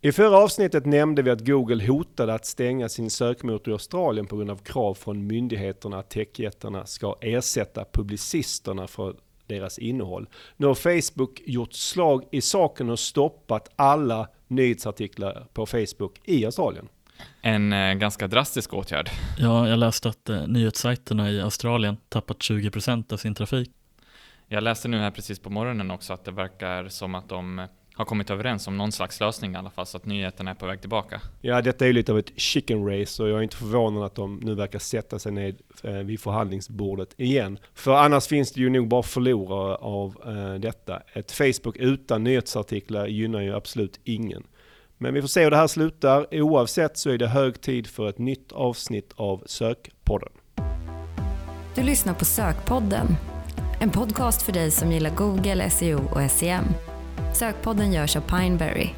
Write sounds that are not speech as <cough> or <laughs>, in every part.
I förra avsnittet nämnde vi att Google hotade att stänga sin sökmotor i Australien på grund av krav från myndigheterna att techjättarna ska ersätta publicisterna för deras innehåll. Nu har Facebook gjort slag i saken och stoppat alla nyhetsartiklar på Facebook i Australien. En eh, ganska drastisk åtgärd. Ja, jag läste att eh, nyhetssajterna i Australien tappat 20% av sin trafik. Jag läste nu här precis på morgonen också att det verkar som att de har kommit överens om någon slags lösning i alla fall, så att nyheterna är på väg tillbaka. Ja, detta är ju lite av ett chicken race och jag är inte förvånad att de nu verkar sätta sig ned eh, vid förhandlingsbordet igen. För annars finns det ju nog bara förlorare av eh, detta. Ett Facebook utan nyhetsartiklar gynnar ju absolut ingen. Men vi får se hur det här slutar. Oavsett så är det hög tid för ett nytt avsnitt av Sökpodden. Du lyssnar på Sökpodden, en podcast för dig som gillar Google, SEO och SEM. Sökpodden görs av Pineberry.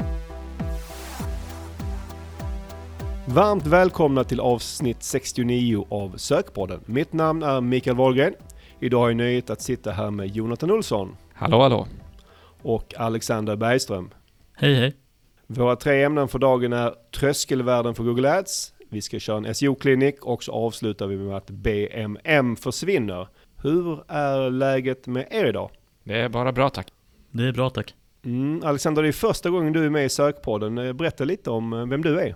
Varmt välkomna till avsnitt 69 av Sökpodden. Mitt namn är Mikael Wahlgren. Idag har jag nöjet att sitta här med Jonathan Olsson Hallå, hallå. och Alexander Bergström. Hej hej! Våra tre ämnen för dagen är tröskelvärden för Google Ads, vi ska köra en SEO-klinik och så avslutar vi med att BMM försvinner. Hur är läget med er idag? Det är bara bra tack. Det är bra tack. Mm, Alexander, det är första gången du är med i Sökpodden. Eh, Berätta lite om eh, vem du är.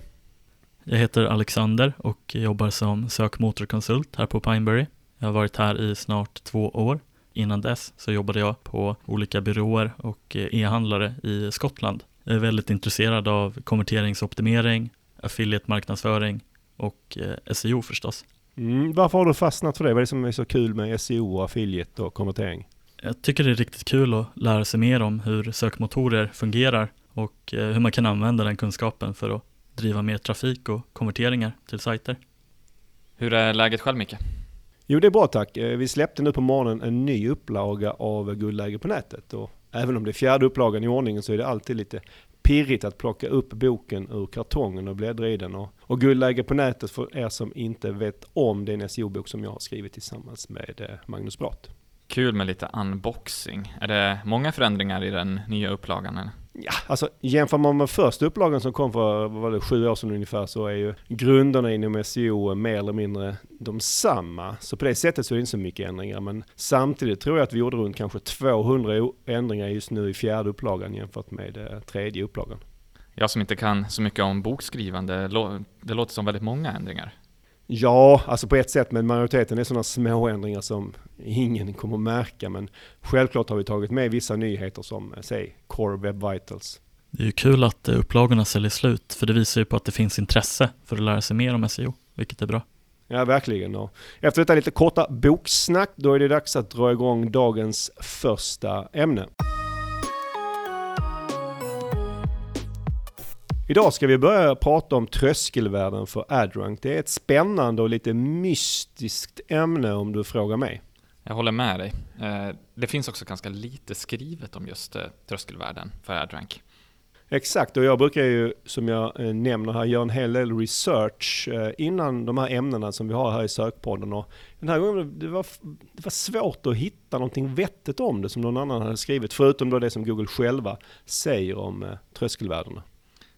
Jag heter Alexander och jobbar som sökmotorkonsult här på Pineberry. Jag har varit här i snart två år. Innan dess så jobbade jag på olika byråer och eh, e-handlare i Skottland. Jag är väldigt intresserad av konverteringsoptimering, affiliate-marknadsföring och SEO förstås. Mm, varför har du fastnat för det? Vad är det som är så kul med SEO, affiliate och konvertering? Jag tycker det är riktigt kul att lära sig mer om hur sökmotorer fungerar och eh, hur man kan använda den kunskapen för att driva mer trafik och konverteringar till sajter. Hur är läget själv Micke? Jo, det är bra tack. Eh, Vi släppte nu på morgonen en ny upplaga av Guldläge på nätet. Och även om det är fjärde upplagan i ordningen så är det alltid lite pirrigt att plocka upp boken ur kartongen och bläddra i den. Och, och Guldläge på nätet för er som inte vet om det är en SEO-bok som jag har skrivit tillsammans med eh, Magnus Bratt. Kul med lite unboxing. Är det många förändringar i den nya upplagan? Eller? Ja, alltså jämför man med första upplagan som kom för vad det, sju år sedan ungefär så är ju grunderna inom SEO mer eller mindre de samma. Så på det sättet så är det inte så mycket ändringar. Men samtidigt tror jag att vi gjorde runt kanske 200 o- ändringar just nu i fjärde upplagan jämfört med eh, tredje upplagan. Jag som inte kan så mycket om bokskrivande, det låter som väldigt många ändringar. Ja, alltså på ett sätt, men majoriteten är sådana små ändringar som ingen kommer märka. Men självklart har vi tagit med vissa nyheter som, eh, säg, Core Web Vitals. Det är ju kul att eh, upplagorna säljer slut för det visar ju på att det finns intresse för att lära sig mer om SEO, vilket är bra. Ja, verkligen. Och efter detta lite korta boksnack, då är det dags att dra igång dagens första ämne. Idag ska vi börja prata om tröskelvärden för AdRank. Det är ett spännande och lite mystiskt ämne om du frågar mig. Jag håller med dig. Eh, Det finns också ganska lite skrivet om just eh, tröskelvärden för AdRank. Exakt, och jag brukar ju som jag eh, nämner här göra en hel del research innan de här ämnena som vi har här i sökpodden. Och den här gången det var det var svårt att hitta någonting vettigt om det som någon annan hade skrivit, förutom då det som Google själva säger om tröskelvärdena.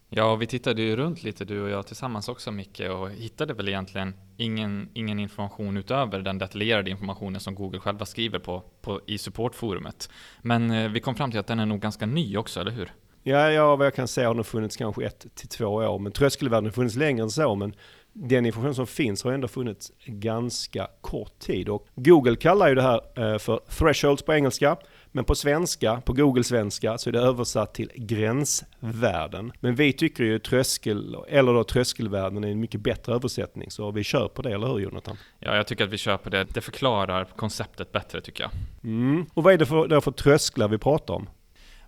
Ja, vi tittade ju runt lite du och jag tillsammans också Micke och hittade väl egentligen ingen, ingen information utöver den detaljerade informationen som Google själva skriver på, på i supportforumet. Men eh, vi kom fram till att den är nog ganska ny också, eller hur? Ja, ja, vad jag kan säga har den funnits kanske ett till två år, men tröskelvärden har funnits längre än så, men den information som finns har ändå funnits ganska kort tid. Och Google kallar ju det här eh, för thresholds på engelska, men på svenska, på Google-svenska, så är det översatt till gränsvärden. Men vi tycker ju tröskel, eller då tröskelvärden är en mycket bättre översättning, så vi kör på det, eller hur Jonathan? Ja, jag tycker att vi kör på det. Det förklarar konceptet bättre tycker jag. Mm. Och vad är det för, då för trösklar vi pratar om?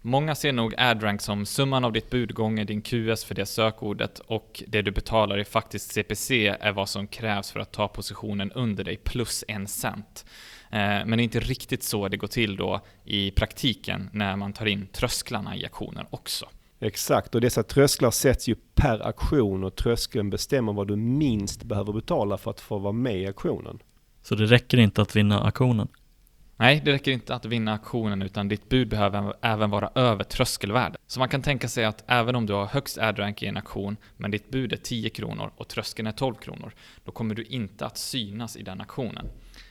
Många ser nog AdRank som summan av ditt bud gånger din QS för det sökordet och det du betalar i faktisk CPC är vad som krävs för att ta positionen under dig plus en cent. Eh, Men det är inte riktigt så det går till då i praktiken när man tar in trösklarna i aktionen också. Exakt, och dessa trösklar sätts ju per aktion och tröskeln bestämmer vad du minst behöver betala för att få vara med i aktionen. Så det räcker inte att vinna auktionen. Nej, det räcker inte att vinna auktionen utan ditt bud behöver även vara över tröskelvärde. Så man kan tänka sig att även om du har högst adrank i en auktion, men ditt bud är 10 kronor och tröskeln är 12 kronor, då kommer du inte att synas i den auktionen.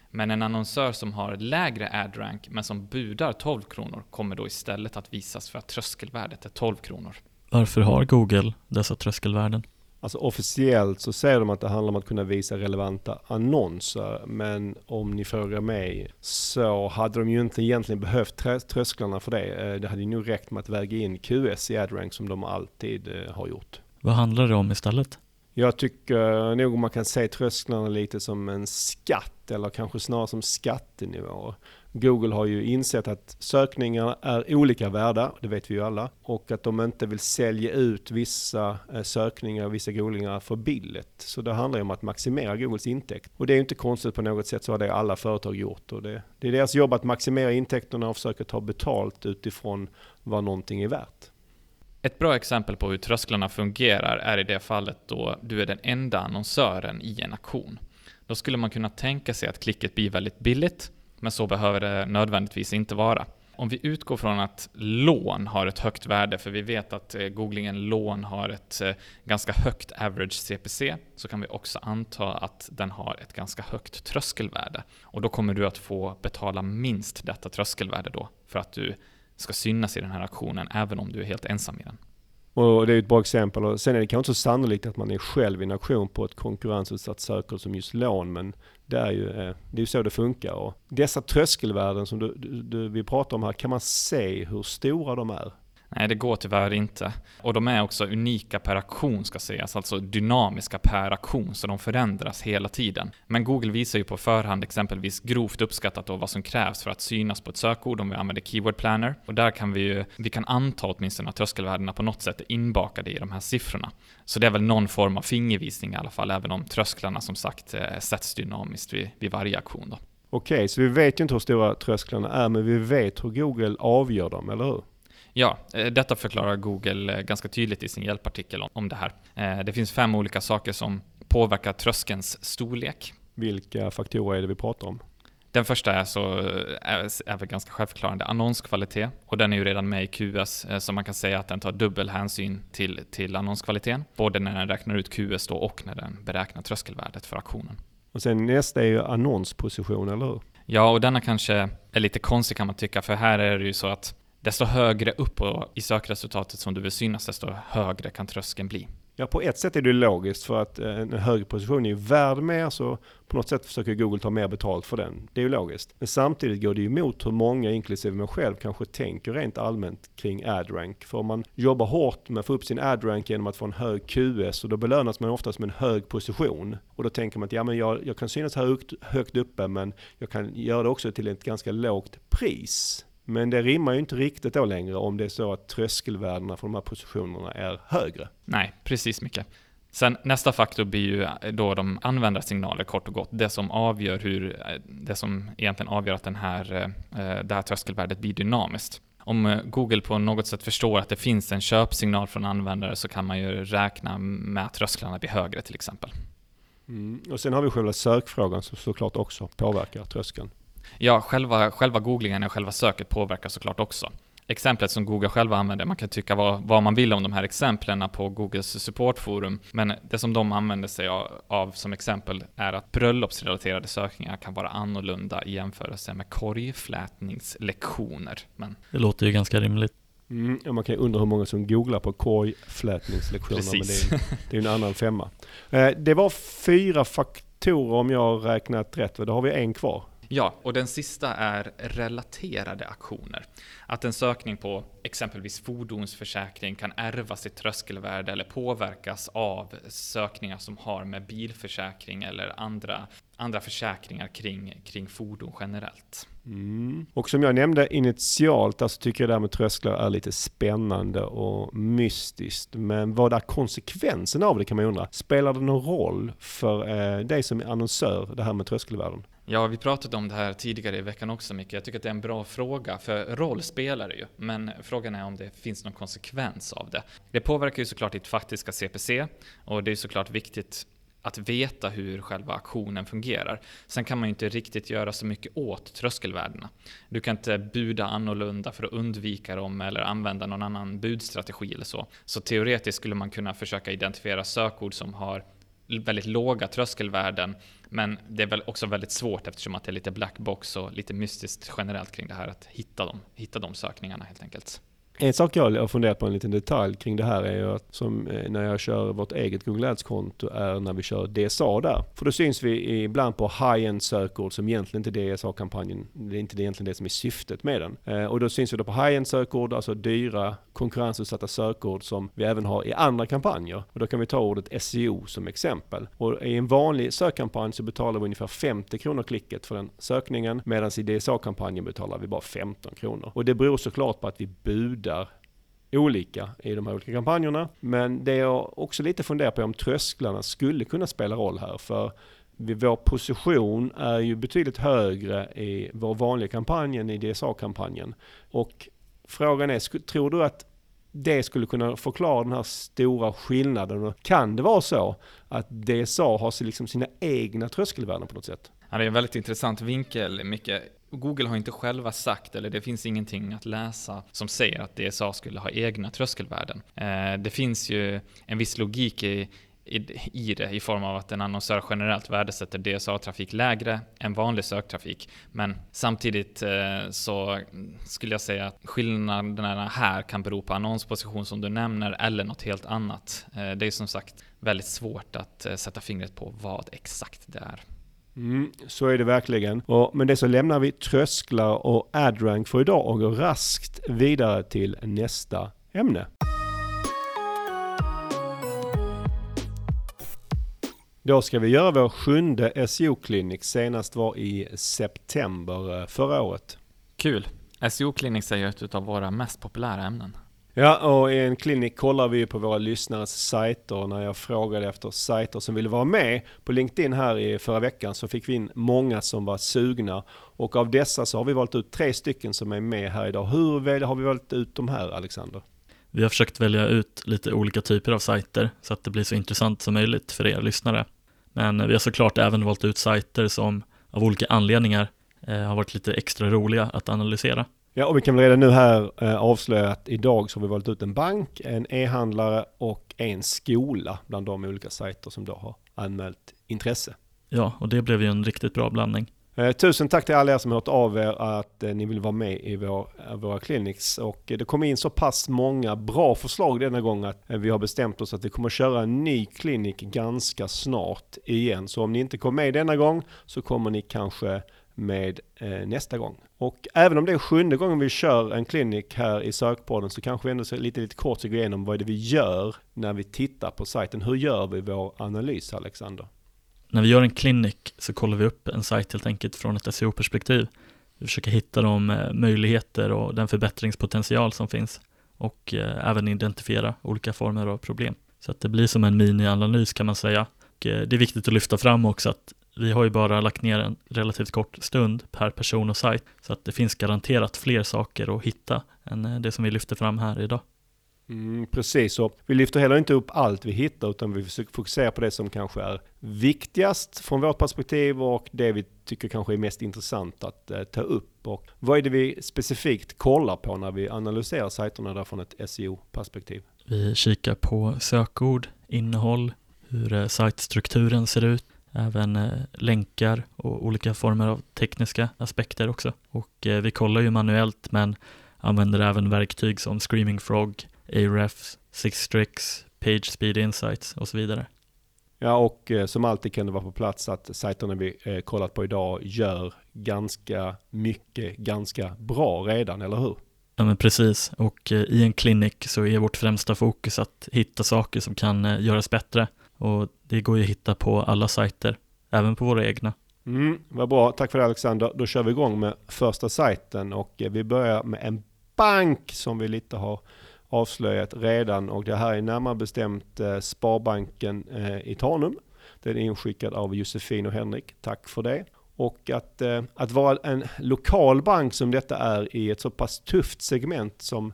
Men en annonsör som har lägre adrank men som budar 12 kronor kommer då istället att visas för att tröskelvärdet är 12 kronor. Varför har Google dessa tröskelvärden? Alltså officiellt så säger de att det handlar om att kunna visa relevanta annonser. Men om ni frågar mig så hade de ju inte egentligen behövt trösklarna för det. Eh, det hade ju nog räckt med att väga in QS i AdRank som de alltid eh, har gjort. Vad handlar det om istället? Jag tycker nog man kan se trösklarna lite som en skatt eller kanske snarare som skattenivåer. Google har ju insett att sökningarna är olika värda, det vet vi ju alla, och att de inte vill sälja ut vissa sökningar sökningar, vissa googlingar för billigt. Så det handlar ju om att maximera Googles intäkt. Och det är ju inte konstigt på något sätt, så har det alla företag gjort. Och det, det är deras jobb att maximera intäkterna och försöka ta betalt utifrån vad någonting är värt. Ett bra exempel på hur trösklarna fungerar är i det fallet då du är den enda annonsören i en auktion. Då skulle man kunna tänka sig att klicket blir väldigt billigt, men så behöver det nödvändigtvis inte vara. Om vi utgår från att lån har ett högt värde, för vi vet att eh, googlingen lån har ett eh, ganska högt average CPC, så kan vi också anta att den har ett ganska högt tröskelvärde. Och då kommer du att få betala minst detta tröskelvärde då, för att du ska synas i den här aktionen, även om du är helt ensam i den. Och det är ett bra exempel. Och sen är det kanske inte så sannolikt att man är själv i en auktion på ett konkurrensutsatt sökord som just lån, men det är ju, eh, det är ju så det funkar. Och dessa tröskelvärden som du, du, vi pratar om här, kan man se hur stora de är? Nej, det går tyvärr inte. Och de är också unika per aktion ska sägas, alltså dynamiska per aktion, så de förändras hela tiden. Men Google visar ju på förhand exempelvis grovt uppskattat då vad som krävs för att synas på ett sökord om vi använder Keyword Planner. Och där kan vi ju, vi kan anta åtminstone att tröskelvärdena på något sätt är inbakade i de här siffrorna. Så det är väl någon form av fingervisning i alla fall, även om trösklarna som sagt eh, sätts dynamiskt vid, vid varje aktion då. Okej, så vi vet ju inte hur stora trösklarna är, men vi vet hur Google avgör dem, eller hur? Ja, eh, detta förklarar Google eh, ganska tydligt i sin hjälpartikel om det här. Eh, det finns fem olika saker som påverkar tröskelns storlek. Vilka faktorer är det vi pratar om? Den första är, så, är, är väl ganska självförklarande, annonskvalitet. Och den är ju redan med i QS, så man kan säga att den tar dubbel hänsyn till, till annonskvaliteten. Både när den räknar ut QS då och när den beräknar tröskelvärdet för aktionen. Och sen nästa är ju annonsposition, eller hur? Ja, och denna kanske är lite konstig kan man tycka, för här är det ju så att desto högre upp i sökresultatet som du vill synas, desto högre kan tröskeln bli. Ja, på ett sätt är det logiskt för att eh, en högre position är ju värd mer, så på något sätt försöker Google ta mer betalt för den. Det är ju logiskt. Men samtidigt går det ju emot hur många, inklusive mig själv, kanske tänker rent allmänt kring AdRank. För om man jobbar hårt med att få upp sin AdRank genom att få en hög QS, och då belönas man oftast med en hög position. Och då tänker man att ja, men jag, jag kan synas högt, högt uppe, men jag kan göra det också till ett ganska lågt pris. Men det rimmar ju inte riktigt då längre om det är så att tröskelvärdena för de här positionerna är högre. Nej, precis mycket. Sen nästa faktor blir ju då de användarsignaler kort och gott. Det som avgör hur, det som egentligen avgör att den här, eh, det här tröskelvärdet blir dynamiskt. Om eh, Google på något sätt förstår att det finns en köpsignal från användare så kan man ju räkna med att trösklarna blir högre till exempel. Mm. Och sen har vi själva sökfrågan som såklart också påverkar tröskeln. Ja, själva, själva googlingen och själva söket påverkar såklart också. Exemplet som Google själva använder, man kan tycka vad, vad man vill om de här exemplen på Googles supportforum, men det som de använder sig av, av som exempel är att bröllopsrelaterade sökningar kan vara annorlunda i jämförelse med korgflätningslektioner. Men... Det låter ju ganska rimligt. Mm, man kan ju undra hur många som googlar på korgflätningslektioner, men det är, det är en annan femma. Eh, det var fyra faktorer om jag har räknat rätt, då har vi en kvar. Ja, och den sista är relaterade aktioner. Att en sökning på exempelvis fordonsförsäkring kan ärva sitt tröskelvärde eller påverkas av sökningar som har med bilförsäkring eller andra, andra försäkringar kring, kring fordon generellt. Mm. Och som jag nämnde initialt, alltså tycker jag det här med trösklar är lite spännande och mystiskt. Men vad är konsekvensen av det kan man undra. Spelar det någon roll för eh, dig som annonsör, det här med tröskelvärden? Ja, vi pratade om det här tidigare i veckan också mycket. Jag tycker att det är en bra fråga, för roll spelar det ju. Men frågan är om det finns någon konsekvens av det. Det påverkar ju såklart ditt faktiska CPC och det är såklart viktigt att veta hur själva aktionen fungerar. Sen kan man ju inte riktigt göra så mycket åt tröskelvärdena. Du kan inte buda annorlunda för att undvika dem eller använda någon annan budstrategi eller så. Så teoretiskt skulle man kunna försöka identifiera sökord som har väldigt låga tröskelvärden. Men det är väl också väldigt svårt eftersom att det är lite black box och lite mystiskt generellt kring det här att hitta dem, hitta de sökningarna helt enkelt. En sak jag har funderat på en liten detalj kring det här är ju att som eh, när jag kör vårt eget Google Ads-konto är när vi kör DSA där. För då syns vi ibland på high-end sökord som egentligen inte är DSA-kampanjen, det är inte egentligen det som är syftet med den. Eh, och då syns vi då på high-end sökord, alltså dyra konkurrensutsatta sökord som vi även har i andra kampanjer. Och då kan vi ta ordet SEO som exempel. Och i en vanlig sökkampanj så betalar vi ungefär 50 kronor klicket för den sökningen medan i DSA-kampanjen betalar vi bara 15 kronor. Och det beror såklart på att vi budar skyddar olika i de här olika kampanjerna. Men det jag också lite funderar på är om trösklarna skulle kunna spela roll här. För vår position är ju betydligt högre i vår vanliga kampanj än i DSA-kampanjen. Och frågan är, tror du att det skulle kunna förklara den här stora skillnaden? Kan det vara så att DSA har liksom sina egna tröskelvärden på något sätt? Ja, det är en väldigt intressant vinkel, Micke. Google har inte själva sagt, eller det finns ingenting att läsa som säger att DSA skulle ha egna tröskelvärden. Eh, det finns ju en viss logik i, i, det i form av att en annonsör generellt värdesätter DSA-trafik lägre än vanlig söktrafik. Men samtidigt eh, så skulle jag säga att skillnaderna här kan bero på annonsposition som du nämner eller något helt annat. Eh, det är som sagt väldigt svårt att sätta fingret på vad exakt det är. Mm, så är det verkligen. Och med det så lämnar vi trösklar och AdRank för idag och går raskt vidare till nästa ämne. Då ska vi göra vår sjunde SEO-klinik. Senast var i september eh, förra året. Kul! SEO-klinik är ju ett av våra mest populära ämnen. Ja, och i en klinik kollar vi på våra lyssnares sajter. När jag frågade efter sajter som ville vara med på LinkedIn här i förra veckan så fick vi in många som var sugna. Och av dessa så har vi valt ut tre stycken som är med här idag. Hur har vi valt ut de här, Alexander? Vi har försökt välja ut lite olika typer av sajter så att det blir så intressant som möjligt för er lyssnare. Men vi har såklart även valt ut sajter som av olika anledningar eh, har varit lite extra roliga att analysera. Ja, och vi kan redan nu här eh, avslöja att idag så har vi valt ut en bank, en e-handlare och en skola bland de olika sajter som då har anmält intresse. Ja, och det blev ju en riktigt bra blandning. Eh, tusen tack till alla er som har hört av er att eh, ni vill vara med i vår, våra clinics. Och det kom in så pass många bra förslag denna gång att vi har bestämt oss att vi kommer köra en ny klinik ganska snart igen. Så om ni inte kom med denna gång så kommer ni kanske med eh, nästa gång. Och även om det är sjunde gången vi kör en klinik här i sökpodden så kanske vi ändå lite, lite kort ska gå igenom vad är det vi gör när vi tittar på sajten. Hur gör vi vår analys, Alexander? När vi gör en klinik så kollar vi upp en sajt helt enkelt från ett SEO-perspektiv. Vi försöker hitta de eh, möjligheter och den förbättringspotential som finns och eh, även identifiera olika former av problem. Så att det blir som en mini-analys kan man säga. Och eh, det är viktigt att lyfta fram också att vi har ju bara lagt ner en relativt kort stund per person och sajt, så att det finns garanterat fler saker att hitta än eh, det som vi lyfter fram här idag. Mm, precis, och vi lyfter heller inte upp allt vi hittar utan vi försöker fokusera på det som kanske är viktigast från vårt perspektiv och det vi tycker kanske är mest intressant att eh, ta upp. Och vad är det vi specifikt kollar på när vi analyserar sajterna där från ett SEO-perspektiv? Vi kikar på sökord, innehåll, hur eh, sajtstrukturen ser ut, även eh, länkar och olika former av tekniska aspekter också. Och eh, vi kollar ju manuellt men använder även verktyg som Screaming Frog, Ahrefs, Sixtrix, Page Speed Insights och så vidare. Ja, och eh, som alltid kan det vara på plats att sajterna vi kollat på idag gör ganska mycket, ganska bra redan, eller hur? Ja men precis, och i en klinik så är vårt främsta fokus att hitta saker som kan göras bättre och det går ju att hitta på alla sajter, även på våra egna. Mm, vad bra, tack för det Alexander. Då kör vi igång med första sajten och eh, vi börjar med en bank som vi lite har avslöjat redan och det här är närmare bestämt eh, Sparbanken eh, i Tanum. Den är inskickad av Josefin och Henrik. Tack för det. Och att, att vara en lokal bank som detta är i ett så pass tufft segment som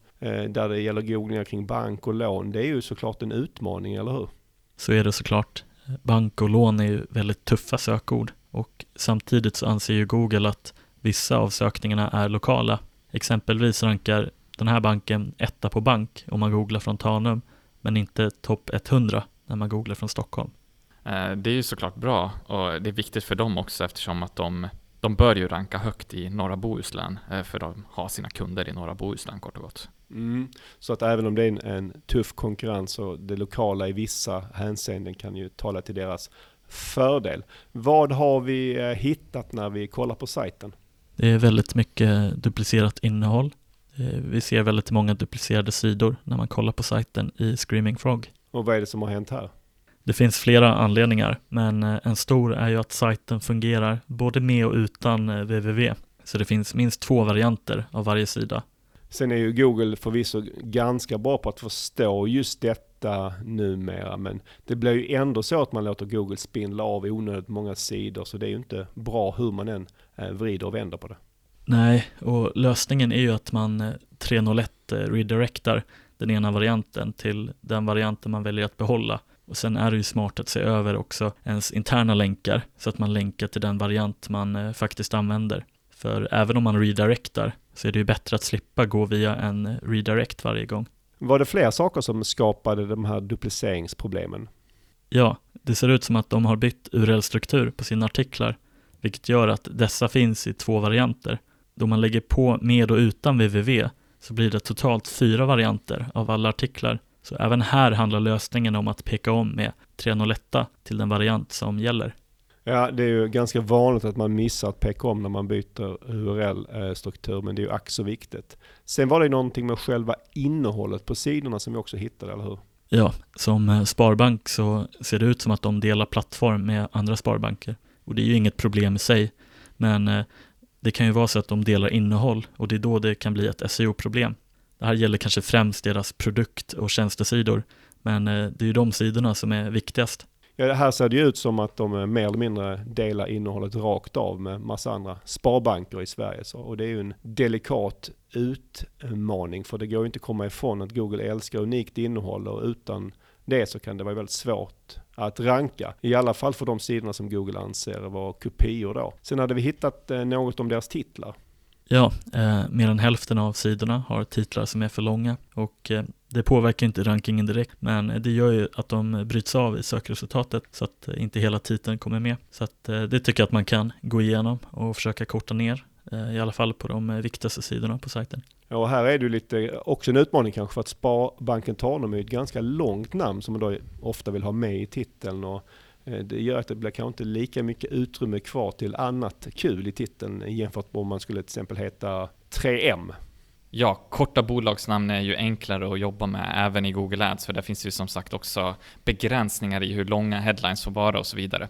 där det gäller googlingar kring bank och lån, det är ju såklart en utmaning, eller hur? Så är det såklart. Bank och lån är ju väldigt tuffa sökord och samtidigt så anser ju Google att vissa av sökningarna är lokala. Exempelvis rankar den här banken etta på bank om man googlar från Tanum men inte topp 100 när man googlar från Stockholm. Eh, det är ju såklart bra och det är viktigt för dem också eftersom att de, de bör ju ranka högt i norra Bohuslän eh, för de har sina kunder i norra Bohuslän kort och gott. Mm. Så att även om det är en, en tuff konkurrens och det lokala i vissa hänseenden kan ju tala till deras fördel. Vad har vi eh, hittat när vi kollar på sajten? Det är väldigt mycket duplicerat innehåll. Vi ser väldigt många duplicerade sidor när man kollar på sajten i Screaming Frog. Och vad är det som har hänt här? Det finns flera anledningar, men eh, en stor är ju att sajten fungerar både med och utan www. Eh, Så det finns minst två varianter av varje sida. Sen är ju Google förvisso ganska bra på att förstå just detta numera, men det blir ju ändå så att man låter Google spindla av onödigt många sidor, så det är ju inte bra hur man än eh, vrider och vänder på det. Nej, och lösningen är ju att man 301 redirectar den ena varianten till den varianten man väljer att behålla. Och sen är det ju smart att se över också ens interna länkar så att man länkar till den variant man eh, faktiskt använder. För även om man redirectar så är det ju bättre att slippa gå via en redirect varje gång. Var det fler saker som skapade de här dupliceringsproblemen? Ja, det ser ut som att de har bytt URL-struktur på sina artiklar, vilket gör att dessa finns i två varianter. Då man lägger på med och utan www så blir det totalt fyra varianter av alla artiklar. Så även här handlar lösningen om att peka om med 301 till den variant som gäller. Ja, det är ju ganska vanligt att man missar att peka om när man byter URL-struktur, men det är ju ack så viktigt. Sen var det någonting med själva innehållet på sidorna som vi också hittade, eller hur? Ja, som eh, sparbank så ser det ut som att de delar plattform med andra sparbanker. Och det är ju inget problem i sig, men eh, det kan ju vara så att de delar innehåll och det är då det kan bli ett SEO-problem. Det här gäller kanske främst deras produkt och tjänstesidor, men eh, det är ju de sidorna som är viktigast. Ja, här ser det ju ut som att de eh, mer eller mindre delar innehållet rakt av med massa andra sparbanker i Sverige. Så, och det är ju en delikat utmaning, för det går ju inte att komma ifrån att Google älskar unikt innehåll och utan det så kan det vara väldigt svårt att ranka. I alla fall för de sidorna som Google anser vara kopior då. Sen hade vi hittat eh, något om deras titlar. Ja, eh, mer än hälften av sidorna har titlar som är för långa och eh, det påverkar inte rankingen direkt men det gör ju att de bryts av i sökresultatet så att eh, inte hela titeln kommer med. Så att eh, det tycker jag att man kan gå igenom och försöka korta ner Eh, i alla fall på de viktigaste sidorna på sajten. Ja, och här är det ju lite också en utmaning kanske för att Sparbanken Tanum är ett ganska långt namn som man då ofta vill ha med i titeln. Och Eh, det gör att det blir kanske inte lika mycket utrymme kvar till annat kul i titeln jämfört med om man skulle till exempel heta 3M. Ja, korta bolagsnamn är ju enklare att jobba med även i Google Ads, för där finns ju som sagt också begränsningar i hur långa headlines får vara och så vidare.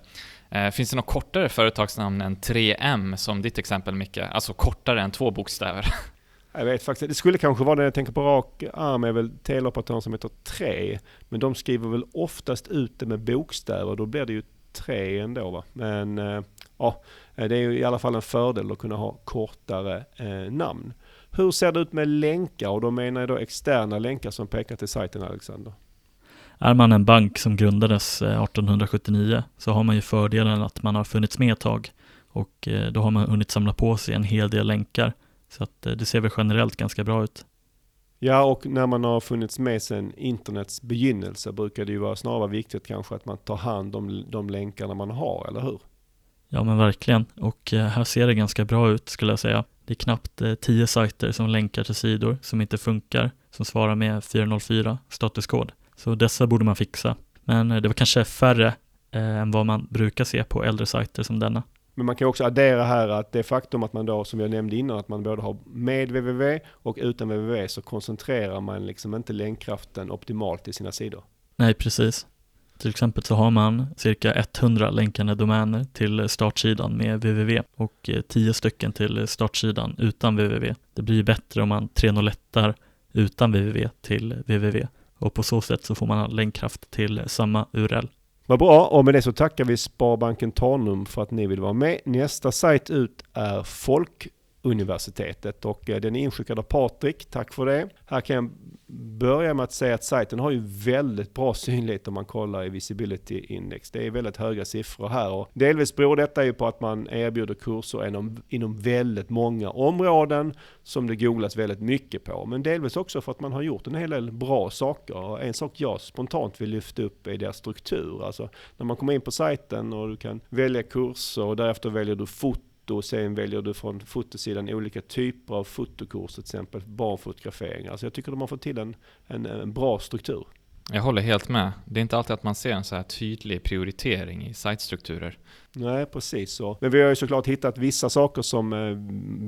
Eh, finns det något kortare företagsnamn än 3M som ditt exempel Micke? Alltså kortare än två bokstäver? <laughs> Jag vet faktiskt Det skulle kanske vara det jag tänker på rak arm är väl teleoperatören som heter 3. Men de skriver väl oftast ut det med bokstäver. Då blir det ju 3 ändå va. Men eh, ja, eh, det är ju i alla fall en fördel att kunna ha kortare eh, namn. Hur ser det ut med länkar? Och då menar jag då externa länkar som pekar till sajten Alexander. Är man en bank som grundades eh, 1879 så har man ju fördelen att man har funnits med ett tag och då har man hunnit samla på sig en hel del länkar. Så att eh, det ser väl generellt ganska bra ut. Ja, och när man har funnits med sedan internets begynnelse brukar det ju vara snarare viktigt kanske att man tar hand om de länkarna man har, eller hur? Ja, men verkligen. Och här ser det ganska bra ut skulle jag säga. Det är knappt tio sajter som länkar till sidor som inte funkar, som svarar med 404 statuskod. Så dessa borde man fixa. Men eh, det var kanske färre eh, än vad man brukar se på äldre sajter som denna. Men man kan också addera här att det faktum att man då, som jag nämnde innan, att man både har med www och utan www så koncentrerar man liksom inte länkkraften optimalt i sina sidor. Nej, precis. Till exempel så har man cirka 100 länkande domäner till startsidan med www och 10 stycken till startsidan utan www. Det blir ju bättre om man 301 utan www till www och på så sätt så får man länkkraft till samma URL. Vad bra, och med det så tackar vi Sparbanken Tanum för att ni vill vara med. Nästa sajt ut är Folkuniversitetet och eh, den är inskickad av Patrik. Tack för det. Här kan jag börja med att säga att sajten har ju väldigt bra synlighet om man kollar i Visibility Index. Det är väldigt höga siffror här och delvis beror detta ju på att man erbjuder kurser inom, inom väldigt många områden som det googlas väldigt mycket på. Men delvis också för att man har gjort en hel del bra saker. Och en sak jag spontant vill lyfta upp är deras struktur. Alltså när man kommer in på sajten och du kan välja kurser och därefter väljer du foto och sen väljer du från fotosidan olika typer av fotokurser, till exempel barnfotografering. Alltså jag tycker de har fått till en, en, en bra struktur. Jag håller helt med. Det är inte alltid att man ser en så här tydlig prioritering i sajtstrukturer. Nej, precis så. Men vi har ju såklart hittat vissa saker som eh,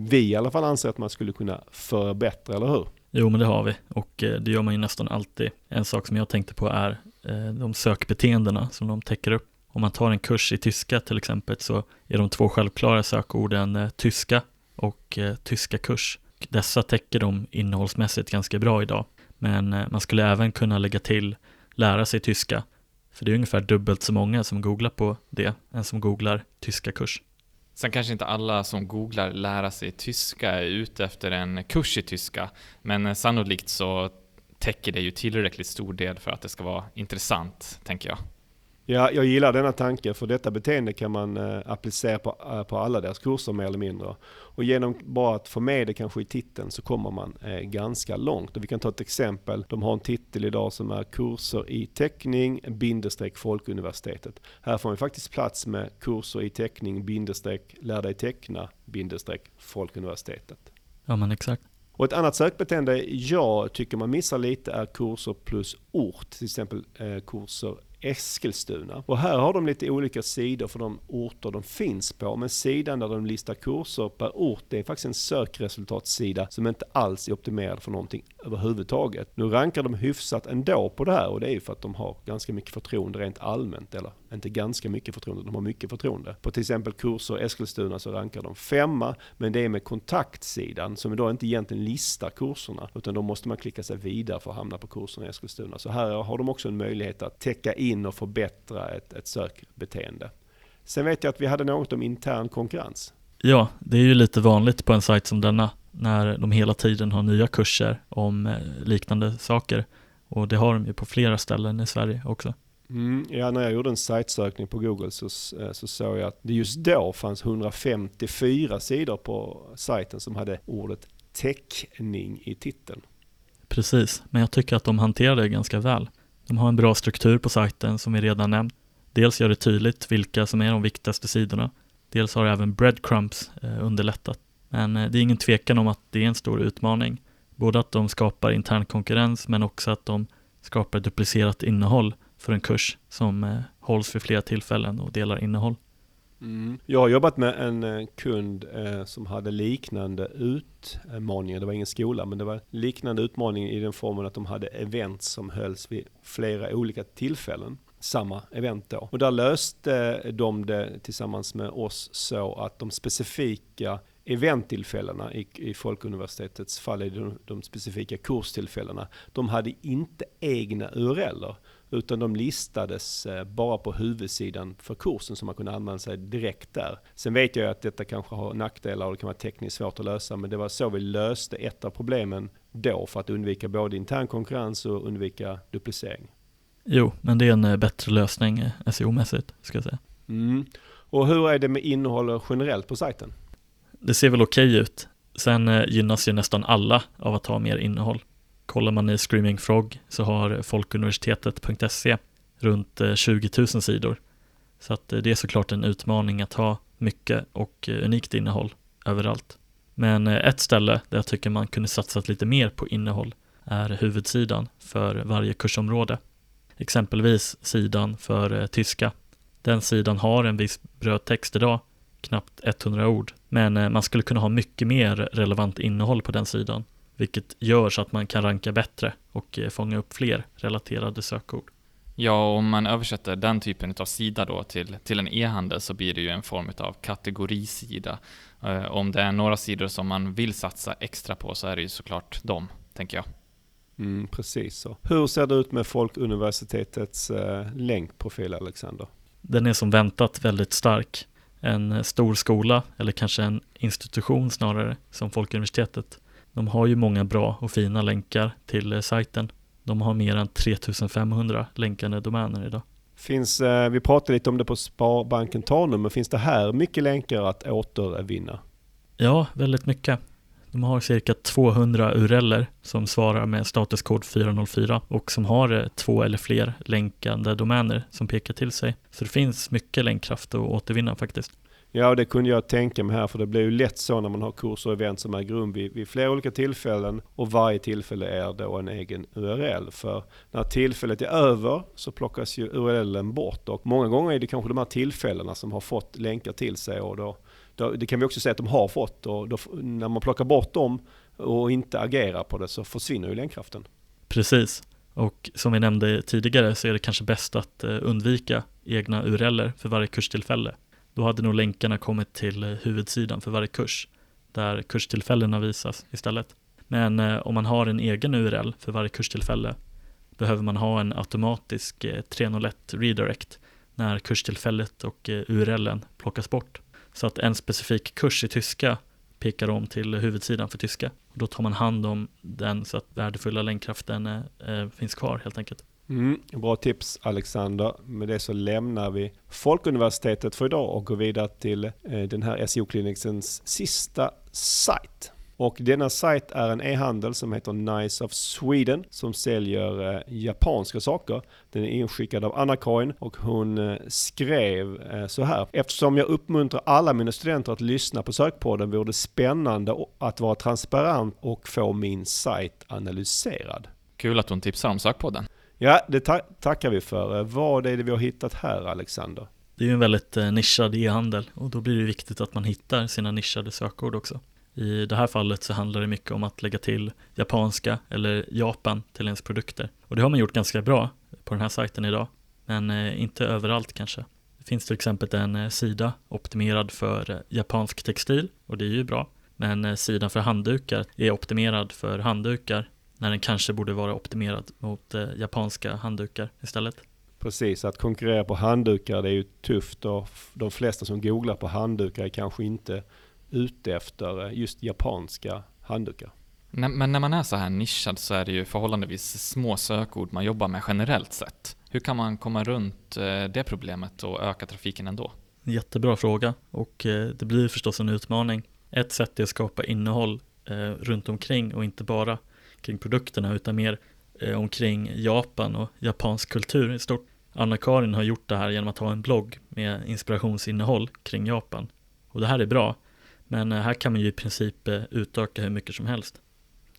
vi i alla fall anser att man skulle kunna förbättra, eller hur? Jo, men det har vi och eh, det gör man ju nästan alltid. En sak som jag tänkte på är eh, de sökbeteendena som de täcker upp. Om man tar en kurs i tyska till exempel så är de två självklara sökorden eh, tyska och eh, tyska kurs. Dessa täcker de innehållsmässigt ganska bra idag. Men eh, man skulle även kunna lägga till lära sig tyska. För det är ungefär dubbelt så många som googlar på det än som googlar tyska kurs. Sen kanske inte alla som googlar lära sig tyska är ute efter en kurs i tyska, men sannolikt så täcker det ju tillräckligt stor del för att det ska vara intressant, tänker jag. Ja, jag gillar denna tanke för detta beteende kan man eh, applicera på, eh, på alla deras kurser mer eller mindre. Och genom bara att få med det kanske i titeln så kommer man eh, ganska långt. Och vi kan ta ett exempel. De har en titel idag som är kurser i teckning bindestreck Folkuniversitetet. Här får man faktiskt plats med kurser i teckning bindestreck lär dig teckna bindestreck Folkuniversitetet. Ja men exakt. Och ett annat sökbeteende jag tycker man missar lite är kurser plus ort. Till exempel eh, kurser Eskilstuna. Och här har de lite olika sidor för de orter de finns på. Men sidan där de listar kurser per ort, det är faktiskt en sökresultatsida som inte alls är optimerad för någonting överhuvudtaget. Nu rankar de hyfsat ändå på det här och det är ju för att de har ganska mycket förtroende rent allmänt. Eller inte ganska mycket förtroende, de har mycket förtroende. På till exempel kurser Eskilstuna så rankar de femma, men det är med kontaktsidan som då inte egentligen listar kurserna, utan då måste man klicka sig vidare för att hamna på kurserna i Eskilstuna. Så här har de också en möjlighet att täcka in och förbättra ett, ett sökbeteende. Sen vet jag att vi hade något om intern konkurrens. Ja, det är ju lite vanligt på en sajt som denna när de hela tiden har nya kurser om eh, liknande saker. Och det har de ju på flera ställen i Sverige också. Mm, ja, när jag gjorde en sajtsökning på Google så, eh, så såg jag att det just då fanns 154 sidor på sajten som hade ordet täckning i titeln. Precis, men jag tycker att de hanterar det ganska väl. De har en bra struktur på sajten som vi redan nämnt. Dels gör det tydligt vilka som är de viktigaste sidorna. Dels har även breadcrumbs eh, underlättat. Men eh, det är ingen tvekan om att det är en stor utmaning. Både att de skapar intern konkurrens men också att de skapar duplicerat innehåll för en kurs som eh, hålls vid flera tillfällen och delar innehåll. Mm. Jag har jobbat med en eh, kund eh, som hade liknande utmaningar. Det var ingen skola, men det var liknande utmaningar i den formen att de hade event som hölls vid flera olika tillfällen. Samma event då. Och där löste de det tillsammans med oss så att de specifika eventtillfällena i, i Folkuniversitetets fall, i de, de specifika kurstillfällena, de hade inte egna URLer utan de listades eh, bara på huvudsidan för kursen så man kunde använda sig direkt där. Sen vet jag att detta kanske har nackdelar och det kan vara tekniskt svårt att lösa men det var så vi löste ett av problemen då för att undvika både intern konkurrens och undvika duplicering. Jo, men det är en eh, bättre lösning eh, SEO-mässigt ska jag säga. Mm. Och hur är det med innehåll generellt på sajten? Det ser väl okej okay ut. Sen eh, gynnas ju nästan alla av att ha mer innehåll. Kollar man i Screaming Frog så har folkuniversitetet.se runt eh, 20 000 sidor. Så att eh, det är såklart en utmaning att ha mycket och unikt innehåll överallt. Men ett ställe där jag tycker man kunde satsat lite mer på innehåll är huvudsidan för varje kursområde. Exempelvis sidan för tyska. Den sidan har en viss brödtext idag, knappt 100 ord, men man skulle kunna ha mycket mer relevant innehåll på den sidan vilket gör så att man kan ranka bättre och eh, fånga upp fler relaterade sökord. Ja, om man översätter den typen av sida då till, till en e-handel så blir det ju en form av kategorisida. Eh, om det är några sidor som man vill satsa extra på så är det ju såklart dem, tänker jag. Mm, precis så. Hur ser det ut med Folkuniversitetets eh, länkprofil, Alexander? Den är som väntat väldigt stark. En stor skola, eller kanske en institution snarare, som Folkuniversitetet De har ju många bra och fina länkar till eh, sajten. De har mer än 3500 länkande domäner idag. Finns, eh, vi pratade lite om det på Sparbanken Tanum, men finns det här mycket länkar att återvinna? Ja, väldigt mycket. De har cirka 200 ureller som svarar med statuskod 404 och som har eh, två eller fler länkande domäner som pekar till sig. Så det finns mycket länkkraft att återvinna faktiskt. Ja, det kunde jag tänka mig här, för det blir ju lätt så när man har kurser och event som äger rum vid, vid flera olika tillfällen och varje tillfälle är då en egen URL. För när tillfället är över så plockas ju URLen bort och många gånger är det kanske de här tillfällena som har fått länkar till sig och då det kan vi också säga att de har fått och då, när man plockar bort dem och inte agerar på det så försvinner ju länkkraften. Precis, och som vi nämnde tidigare så är det kanske bäst att eh, undvika egna URLer för varje kurstillfälle. Då hade nog länkarna kommit till eh, huvudsidan för varje kurs, där kurstillfällena visas istället. Men eh, om man har en egen URL för varje kurstillfälle behöver man ha en automatisk 301 redirect när kurstillfället och URLen plockas bort. Så att en specifik kurs i tyska pekar om till huvudsidan för tyska. Då tar man hand om den så att värdefulla länkkraften eh, eh, finns kvar helt enkelt. Mm, bra tips Alexander. Med det så lämnar vi Folkuniversitetet för idag och går vidare till eh, den här SEO-klinikens sista sajt. Och denna sajt är en e-handel som heter Nice of Sweden som säljer eh, japanska saker. Den är inskickad av Anna-Karin och hon eh, skrev eh, så här. Eftersom jag uppmuntrar alla mina studenter att lyssna på sökpodden vore det spännande att vara transparent och få min sajt analyserad. Kul att hon tipsar om sökpodden. Ja, det ta tackar vi för. Vad är det vi har hittat här, Alexander? Det är ju en väldigt eh, nischad e-handel och då blir det viktigt att man hittar sina nischade sökord också. I det här fallet så handlar det mycket om att lägga till japanska eller Japan till ens produkter. Och det har man gjort ganska bra på den här sajten idag, men eh, inte överallt kanske. Det finns till exempel en eh, sida optimerad för eh, japansk textil och det är ju bra. Men sidan för handdukar är optimerad för handdukar när den kanske borde vara optimerad mot japanska handdukar istället. Precis, att konkurrera på handdukar det är ju tufft och de flesta som googlar på handdukar är kanske inte ute efter eh, just japanska handdukar. Men när man är så här nischad så är det ju förhållandevis små sökord man jobbar med generellt sett. Hur kan man komma runt eh, det problemet och öka trafiken ändå? Jättebra fråga och eh, det blir förstås en utmaning. Ett sätt är att skapa innehåll runt omkring och inte bara kring produkterna utan mer omkring Japan och japansk kultur i stort. Anna-Karin har gjort det här genom att ha en blogg med inspirationsinnehåll kring Japan. Och det här är bra, men eh, här kan man ju i princip eh, utöka hur mycket som helst.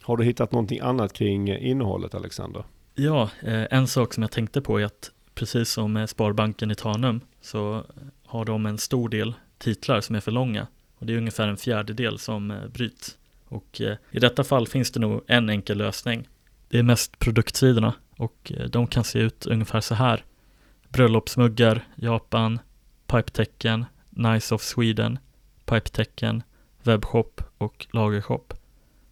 Har du hittat någonting annat kring eh, innehållet Alexander? Ja, en sak som jag tänkte på är att precis som Sparbanken i Tanum så har de en stor del titlar som är för långa och det är ungefär en fjärdedel som bryts. Och i detta fall finns det nog en enkel lösning. Det är mest produktsidorna och de kan se ut ungefär så här. Bröllopsmuggar, Japan, pipetecken, Nice of Sweden, pipetecken, webbshop och lagershop.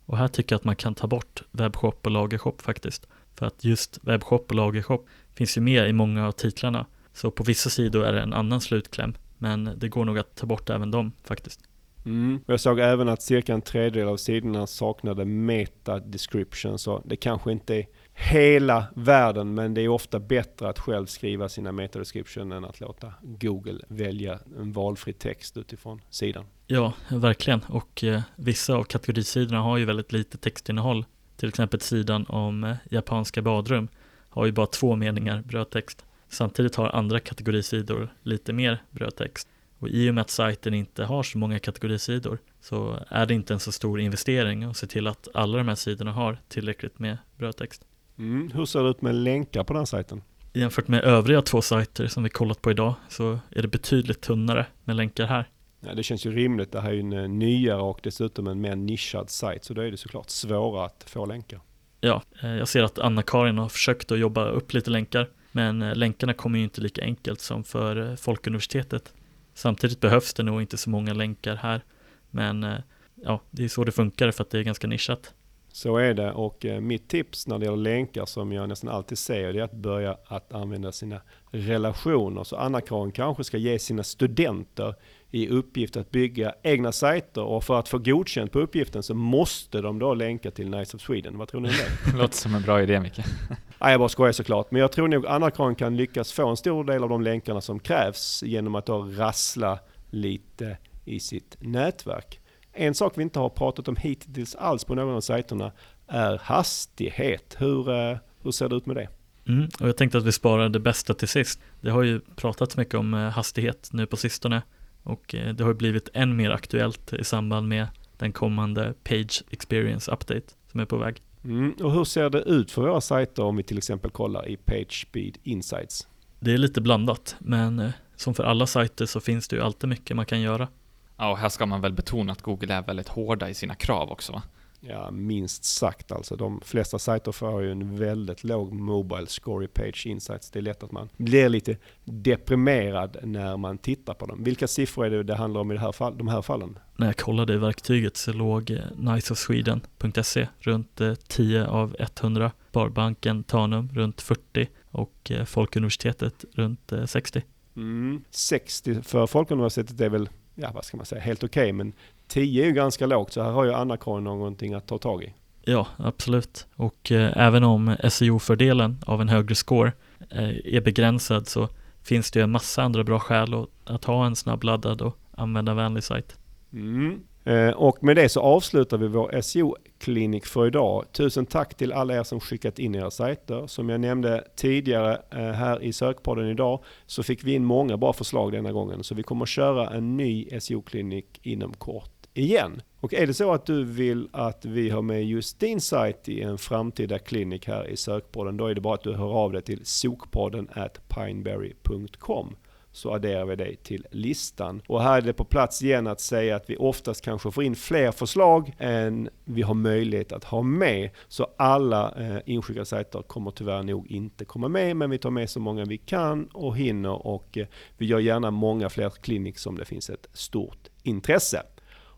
Och här tycker jag att man kan ta bort webbshop och lagershop faktiskt. För att just webbshop och lagershop finns ju med i många av titlarna. Så på vissa sidor är det en annan slutkläm. Men det går nog att ta bort även dem faktiskt. Mm. Jag såg även att cirka en tredjedel av sidorna saknade meta description, så det kanske inte är hela världen, men det är ofta bättre att själv skriva sina meta description än att låta Google välja en valfri text utifrån sidan. Ja, verkligen. Och eh, vissa av kategorisidorna har ju väldigt lite textinnehåll. Till exempel sidan om eh, japanska badrum har ju bara två meningar brödtext. Samtidigt har andra kategorisidor lite mer brödtext. Och i och med att sajten inte har så många kategorisidor så är det inte en så stor investering att se till att alla de här sidorna har tillräckligt med brödtext. Mm. Hur ser det ut med länkar på den sajten? Jämfört med övriga två sajter som vi kollat på idag så är det betydligt tunnare med länkar här. Ja, det känns ju rimligt. Det här är ju en eh, nyare och dessutom en mer nischad sajt så då är det såklart svårare att få länkar. Ja, eh, jag ser att Anna-Karin har försökt att jobba upp lite länkar men eh, länkarna kommer ju inte lika enkelt som för Folkuniversitetet. Samtidigt behövs det nog inte så många länkar här. Men ja, det är så det funkar för att det är ganska nischat. Så är det och eh, mitt tips när det gäller länkar som jag nästan alltid säger det är att börja att använda sina relationer. Så Anna-Karin kanske ska ge sina studenter i uppgift att bygga egna sajter och för att få godkänt på uppgiften så måste de då länka till Nice of Sweden. Vad tror ni om det? <laughs> Låter som en bra idé Micke. <laughs> Nej, jag bara skojar såklart. Men jag tror nog Anna-Karin kan lyckas få en stor del av de länkarna som krävs genom att då rassla lite i sitt nätverk. En sak vi inte har pratat om hittills alls på någon av sajterna är hastighet. Hur, eh, hur ser det ut med det? Mm, och jag tänkte att vi sparar det bästa till sist. Det har ju pratats mycket om eh, hastighet nu på sistone och eh, det har ju blivit än mer aktuellt i samband med den kommande Page Experience Update som är på väg. Mm, och hur ser det ut för våra sajter om vi till exempel kollar i PageSpeed Insights? Det är lite blandat, men som för alla sajter så finns det ju alltid mycket man kan göra. Ja, och här ska man väl betona att Google är väldigt hårda i sina krav också va? Ja, minst sagt alltså. De flesta sajter får ju en väldigt låg Mobile Score i Page Insights. Det är lätt att man blir lite deprimerad när man tittar på dem. Vilka siffror är det det handlar om i det här fall, de här fallen? När jag kollade i verktyget så låg eh, niceofsweden.se runt 10 eh, av 100, Sparbanken Tanum runt 40 och eh, Folkuniversitetet runt 60. Mm. 60 för Folkuniversitetet är väl ja vad ska man säga, helt okej. Okay, men 10 är ju ganska lågt så här har ju Anna-Karin någonting att ta tag i. Ja, absolut. Och eh, även om SEO-fördelen av en högre score eh, är begränsad så finns det ju en massa andra bra skäl att, att ha en snabbladdad och användarvänlig sajt. Mm. Eh, och med det så avslutar vi vår SEO-klinik för idag. Tusen tack till alla er som skickat in era sajter. Som jag nämnde tidigare eh, här i sökpodden idag så fick vi in många bra förslag denna gången. Så vi kommer att köra en ny SEO-klinik inom kort igen. Och är det så att du vill att vi har med just din sajt i en framtida klinik här i sökpodden, då är det bara att du hör av dig till sokpodden at pineberry.com så adderar vi dig till listan. Och här är det på plats igen att säga att vi oftast kanske får in fler förslag än vi har möjlighet att ha med. Så alla eh, inskickade sajter kommer tyvärr nog inte komma med, men vi tar med så många vi kan och hinner och eh, vi gör gärna många fler clinics om det finns ett stort intresse.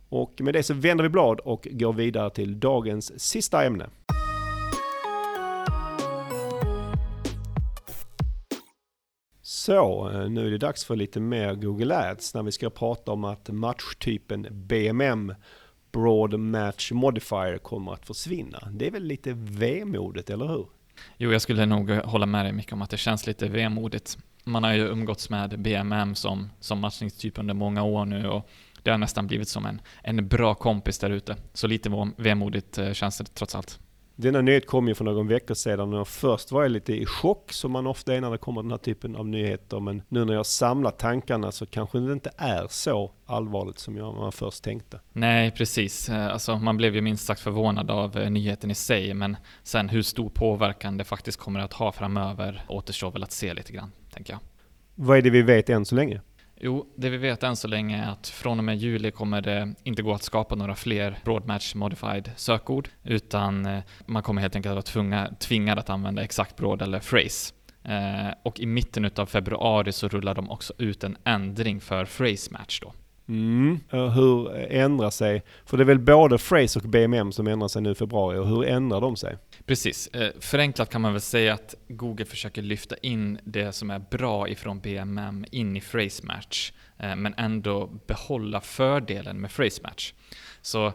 Och med det så vänder vi blad och går vidare till dagens sista ämne. Så, eh, nu är det dags för lite mer Google Ads när vi ska prata om att matchtypen BMM, Broad Match Modifier, kommer att försvinna. Det är väl lite vemodigt, eller hur? Jo, jag skulle nog hålla med dig mycket om att det känns lite vemodigt. Man har ju umgåtts med BMM som, som matchningstyp under många år nu och det har nästan blivit som en, en bra kompis där ute. Så lite vemodigt eh, känns det trots allt. Denna nyhet kom ju för någon vecka sedan och först var jag lite i chock som man ofta är när det kommer den här typen av nyheter. Men nu när jag samlar tankarna så kanske det inte är så allvarligt som jag man först tänkte. Nej, precis. Eh, alltså, man blev ju minst sagt förvånad av eh, nyheten i sig, men sen hur stor påverkan det faktiskt kommer att ha framöver återstår väl att se lite grann, tänker jag. Vad är det vi vet än så länge? Jo, det vi vet än så länge är att från och med juli kommer det inte gå att skapa några fler Broadmatch Modified sökord, utan eh, man kommer helt enkelt att vara tvingad att använda exakt broad eller phrase. Eh, och i mitten av februari så rullar de också ut en ändring för phrase match då. Mm. Hur ändrar sig, för det är väl både Phrase och BMM som ändrar sig nu i februari, och hur ändrar de sig? Precis. Eh, förenklat kan man väl säga att Google försöker lyfta in det som är bra ifrån BMM in i Phrase Match, eh, men ändå behålla fördelen med Phrase Match. Så,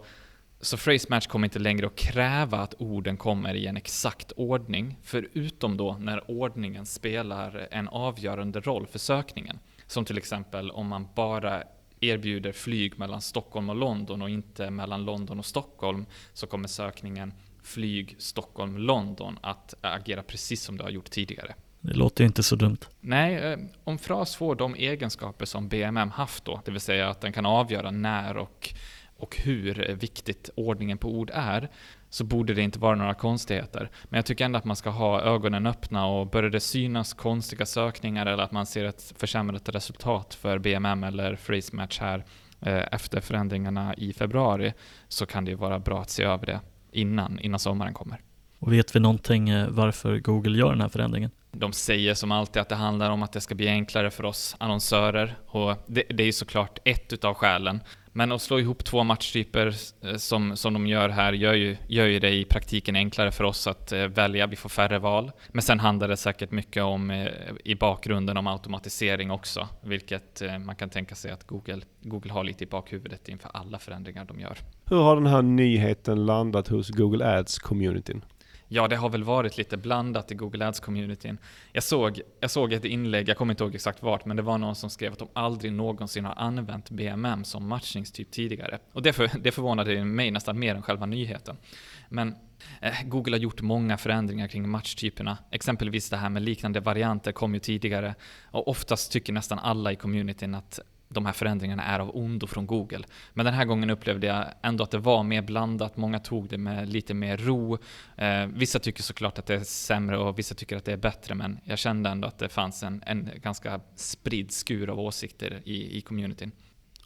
så Phrase Match kommer inte längre att kräva att orden kommer i en exakt ordning, förutom då när ordningen spelar en avgörande roll för sökningen. Som till exempel om man bara erbjuder flyg mellan Stockholm och London och inte mellan London och Stockholm så kommer sökningen flyg Stockholm London att agera precis som det har gjort tidigare. Det låter inte så dumt. Nej, eh, om fras får de egenskaper som BMM haft då, det vill säga att den kan avgöra när och, och hur viktigt ordningen på ord är, så borde det inte vara några konstigheter. Men jag tycker ändå att man ska ha ögonen öppna och börjar det synas konstiga sökningar eller att man ser ett försämrat resultat för BMM eller Phrase Match här eh, efter förändringarna i februari så kan det ju vara bra att se över det innan, innan sommaren kommer. Och vet vi någonting eh, varför Google gör den här förändringen? De säger som alltid att det handlar om att det ska bli enklare för oss annonsörer och det, det är ju såklart ett utav skälen. Men att slå ihop två matchtyper eh, som, som de gör här gör ju, gör ju det i praktiken enklare för oss att eh, välja. Vi får färre val. Men sen handlar det säkert mycket om eh, i bakgrunden om automatisering också, vilket man kan tänka sig att Google, Google har lite i bakhuvudet inför alla förändringar de gör. Hur har den här nyheten landat hos Google Ads-communityn? Ja, det har väl varit lite blandat i Google Ads-communityn. Jag såg, jag såg ett inlägg, jag kommer inte ihåg exakt vart, men det var någon som skrev att de aldrig någonsin har använt BMM som matchningstyp tidigare. Och det, för, <laughs> det förvånade mig nästan mer än själva nyheten. Men eh, Google har gjort många förändringar kring matchtyperna. Exempelvis det här med liknande varianter kom ju tidigare. Och oftast tycker nästan alla i communityn att de här förändringarna är av ondo från Google. Men den här gången upplevde jag ändå att det var mer blandat. Många tog det med lite mer ro. Eh, vissa tycker såklart att det är sämre och vissa tycker att det är bättre, men jag kände ändå att det fanns en, en ganska spridd skur av åsikter i, i communityn.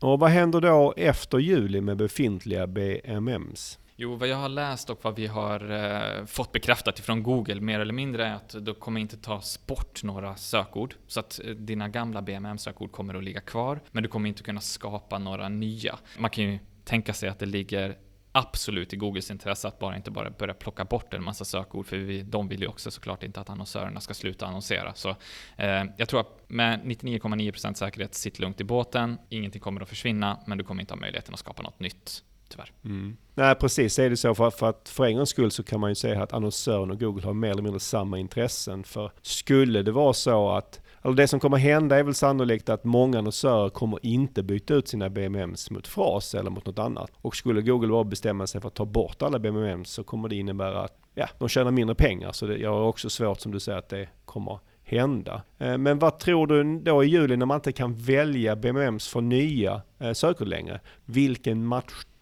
Och vad händer då efter juli med befintliga BMMs? Jo, vad jag har läst och vad vi har eh, fått bekräftat ifrån Google mer eller mindre är att det kommer inte tas bort några sökord. Så att eh, dina gamla BMM-sökord kommer att ligga kvar, men du kommer inte kunna skapa några nya. Man kan ju tänka sig att det ligger absolut i Googles intresse att bara inte bara börja plocka bort en massa sökord, för vi, de vill ju också såklart inte att annonsörerna ska sluta annonsera. Så eh, jag tror att med 99,9% säkerhet, sitt lugnt i båten, ingenting kommer att försvinna, men du kommer inte ha möjligheten att skapa något nytt tyvärr. Mm. Nej precis, är det så för, för att för en gångs skull så kan man ju säga att annonsören och Google har mer eller mindre samma intressen. För skulle det vara så att, eller det som kommer hända är väl sannolikt att många annonsörer kommer inte byta ut sina BMMs mot fras eller mot något annat. Och skulle Google bara bestämma sig för att ta bort alla BMMs så kommer det innebära att ja, de tjänar mindre pengar. Så det gör också svårt som du säger att det kommer hända. Eh, men vad tror du då i juli när man inte kan välja BMMs för nya eh, sökord längre? Vilken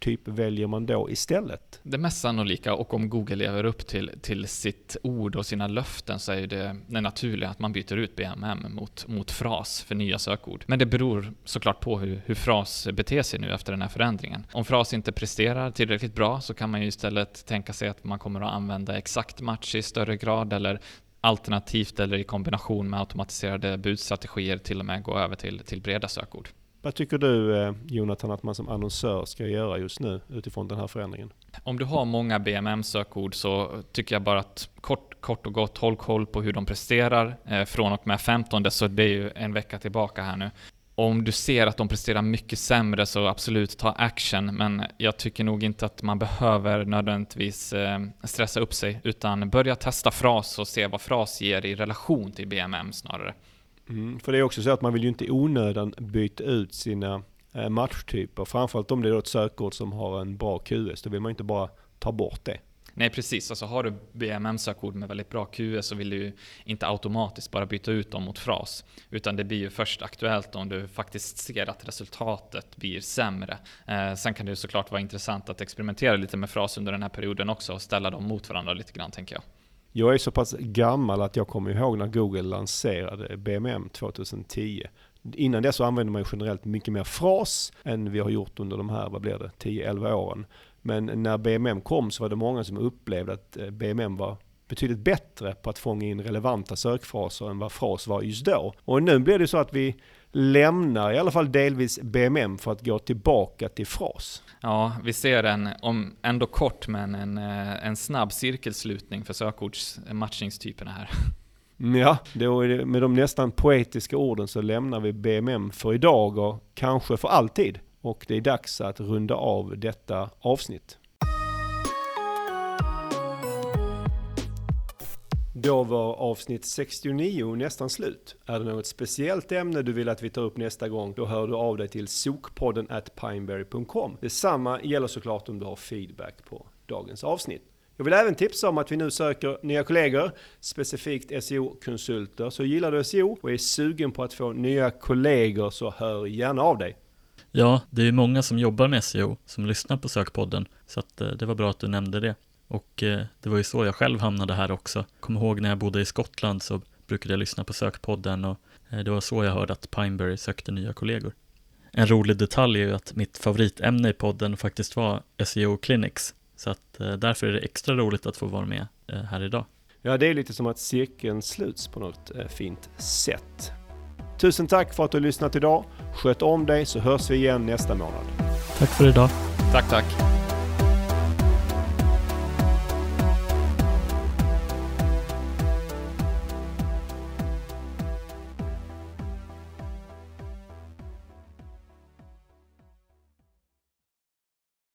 typ väljer man då istället? Det mest sannolika, och om Google lever upp till, till sitt ord och sina löften, så är det, det naturliga att man byter ut BMM mot, mot fras för nya sökord. Men det beror såklart på hur, hur fras beter sig nu efter den här förändringen. Om fras inte presterar tillräckligt bra så kan man ju istället tänka sig att man kommer att använda exakt match i större grad eller alternativt eller i kombination med automatiserade budstrategier till och med gå över till, till breda sökord. Vad tycker du eh, Jonathan att man som annonsör ska göra just nu utifrån den här förändringen? Om du har många BMM-sökord så tycker jag bara att kort, kort och gott håll koll på hur de presterar eh, från och med 15 så det är ju en vecka tillbaka här nu om du ser att de presterar mycket sämre så absolut ta action, men jag tycker nog inte att man behöver nödvändigtvis eh, stressa upp sig, utan börja testa fras och se vad fras ger i relation till BMM snarare. Mm, för det är också så att man vill ju inte i onödan byta ut sina eh, matchtyper, framförallt om det är ett sökord som har en bra QS, då vill man ju inte bara ta bort det. Nej precis, alltså har du BMM-sökord med väldigt bra QS så vill du ju inte automatiskt bara byta ut dem mot fras. Utan det blir ju först aktuellt om du faktiskt ser att resultatet blir sämre. Eh, sen kan det ju såklart vara intressant att experimentera lite med fras under den här perioden också och ställa dem mot varandra lite grann tänker jag. Jag är så pass gammal att jag kommer ihåg när Google lanserade BMM 2010. Innan dess så använde man generellt mycket mer fras än vi har gjort under de här, vad blir det, 10-11 åren. Men när BMM kom så var det många som upplevde att eh, BMM var betydligt bättre på att fånga in relevanta sökfraser än vad fras var just då. Och nu blir det så att vi lämnar i alla fall delvis BMM för att gå tillbaka till fras. Ja, vi ser en, om ändå kort men en, eh, en snabb cirkelslutning för sökordsmatchningstyperna här. Mm, ja, då det, med de nästan poetiska orden så lämnar vi BMM för idag och kanske för alltid och det är dags att runda av detta avsnitt. Då var avsnitt 69 nästan slut. Är det något speciellt ämne du vill att vi tar upp nästa gång, då hör du av dig till sokpodden at pineberry.com. Detsamma gäller såklart om du har feedback på dagens avsnitt. Jag vill även tipsa om att vi nu söker nya kollegor, specifikt SEO-konsulter. Så gillar du SEO och är sugen på att få nya kollegor så hör gärna av dig. Ja, det är många som jobbar med SEO som lyssnar på Sökpodden, så att, eh, det var bra att du nämnde det. Och eh, det var ju så jag själv hamnade här också. Kom ihåg när jag bodde i Skottland så brukade jag lyssna på Sökpodden och eh, det var så jag hörde att Pineberry sökte nya kollegor. En rolig detalj är ju att mitt favoritämne i podden faktiskt var SEO Clinics, så att därför är det extra roligt att få vara med här idag. Ja, det är lite som att cirkeln sluts på något fint sätt. Tusen tack för att du har lyssnat idag. Sköt om dig så hörs vi igen nästa månad. Tack för idag. Tack, tack.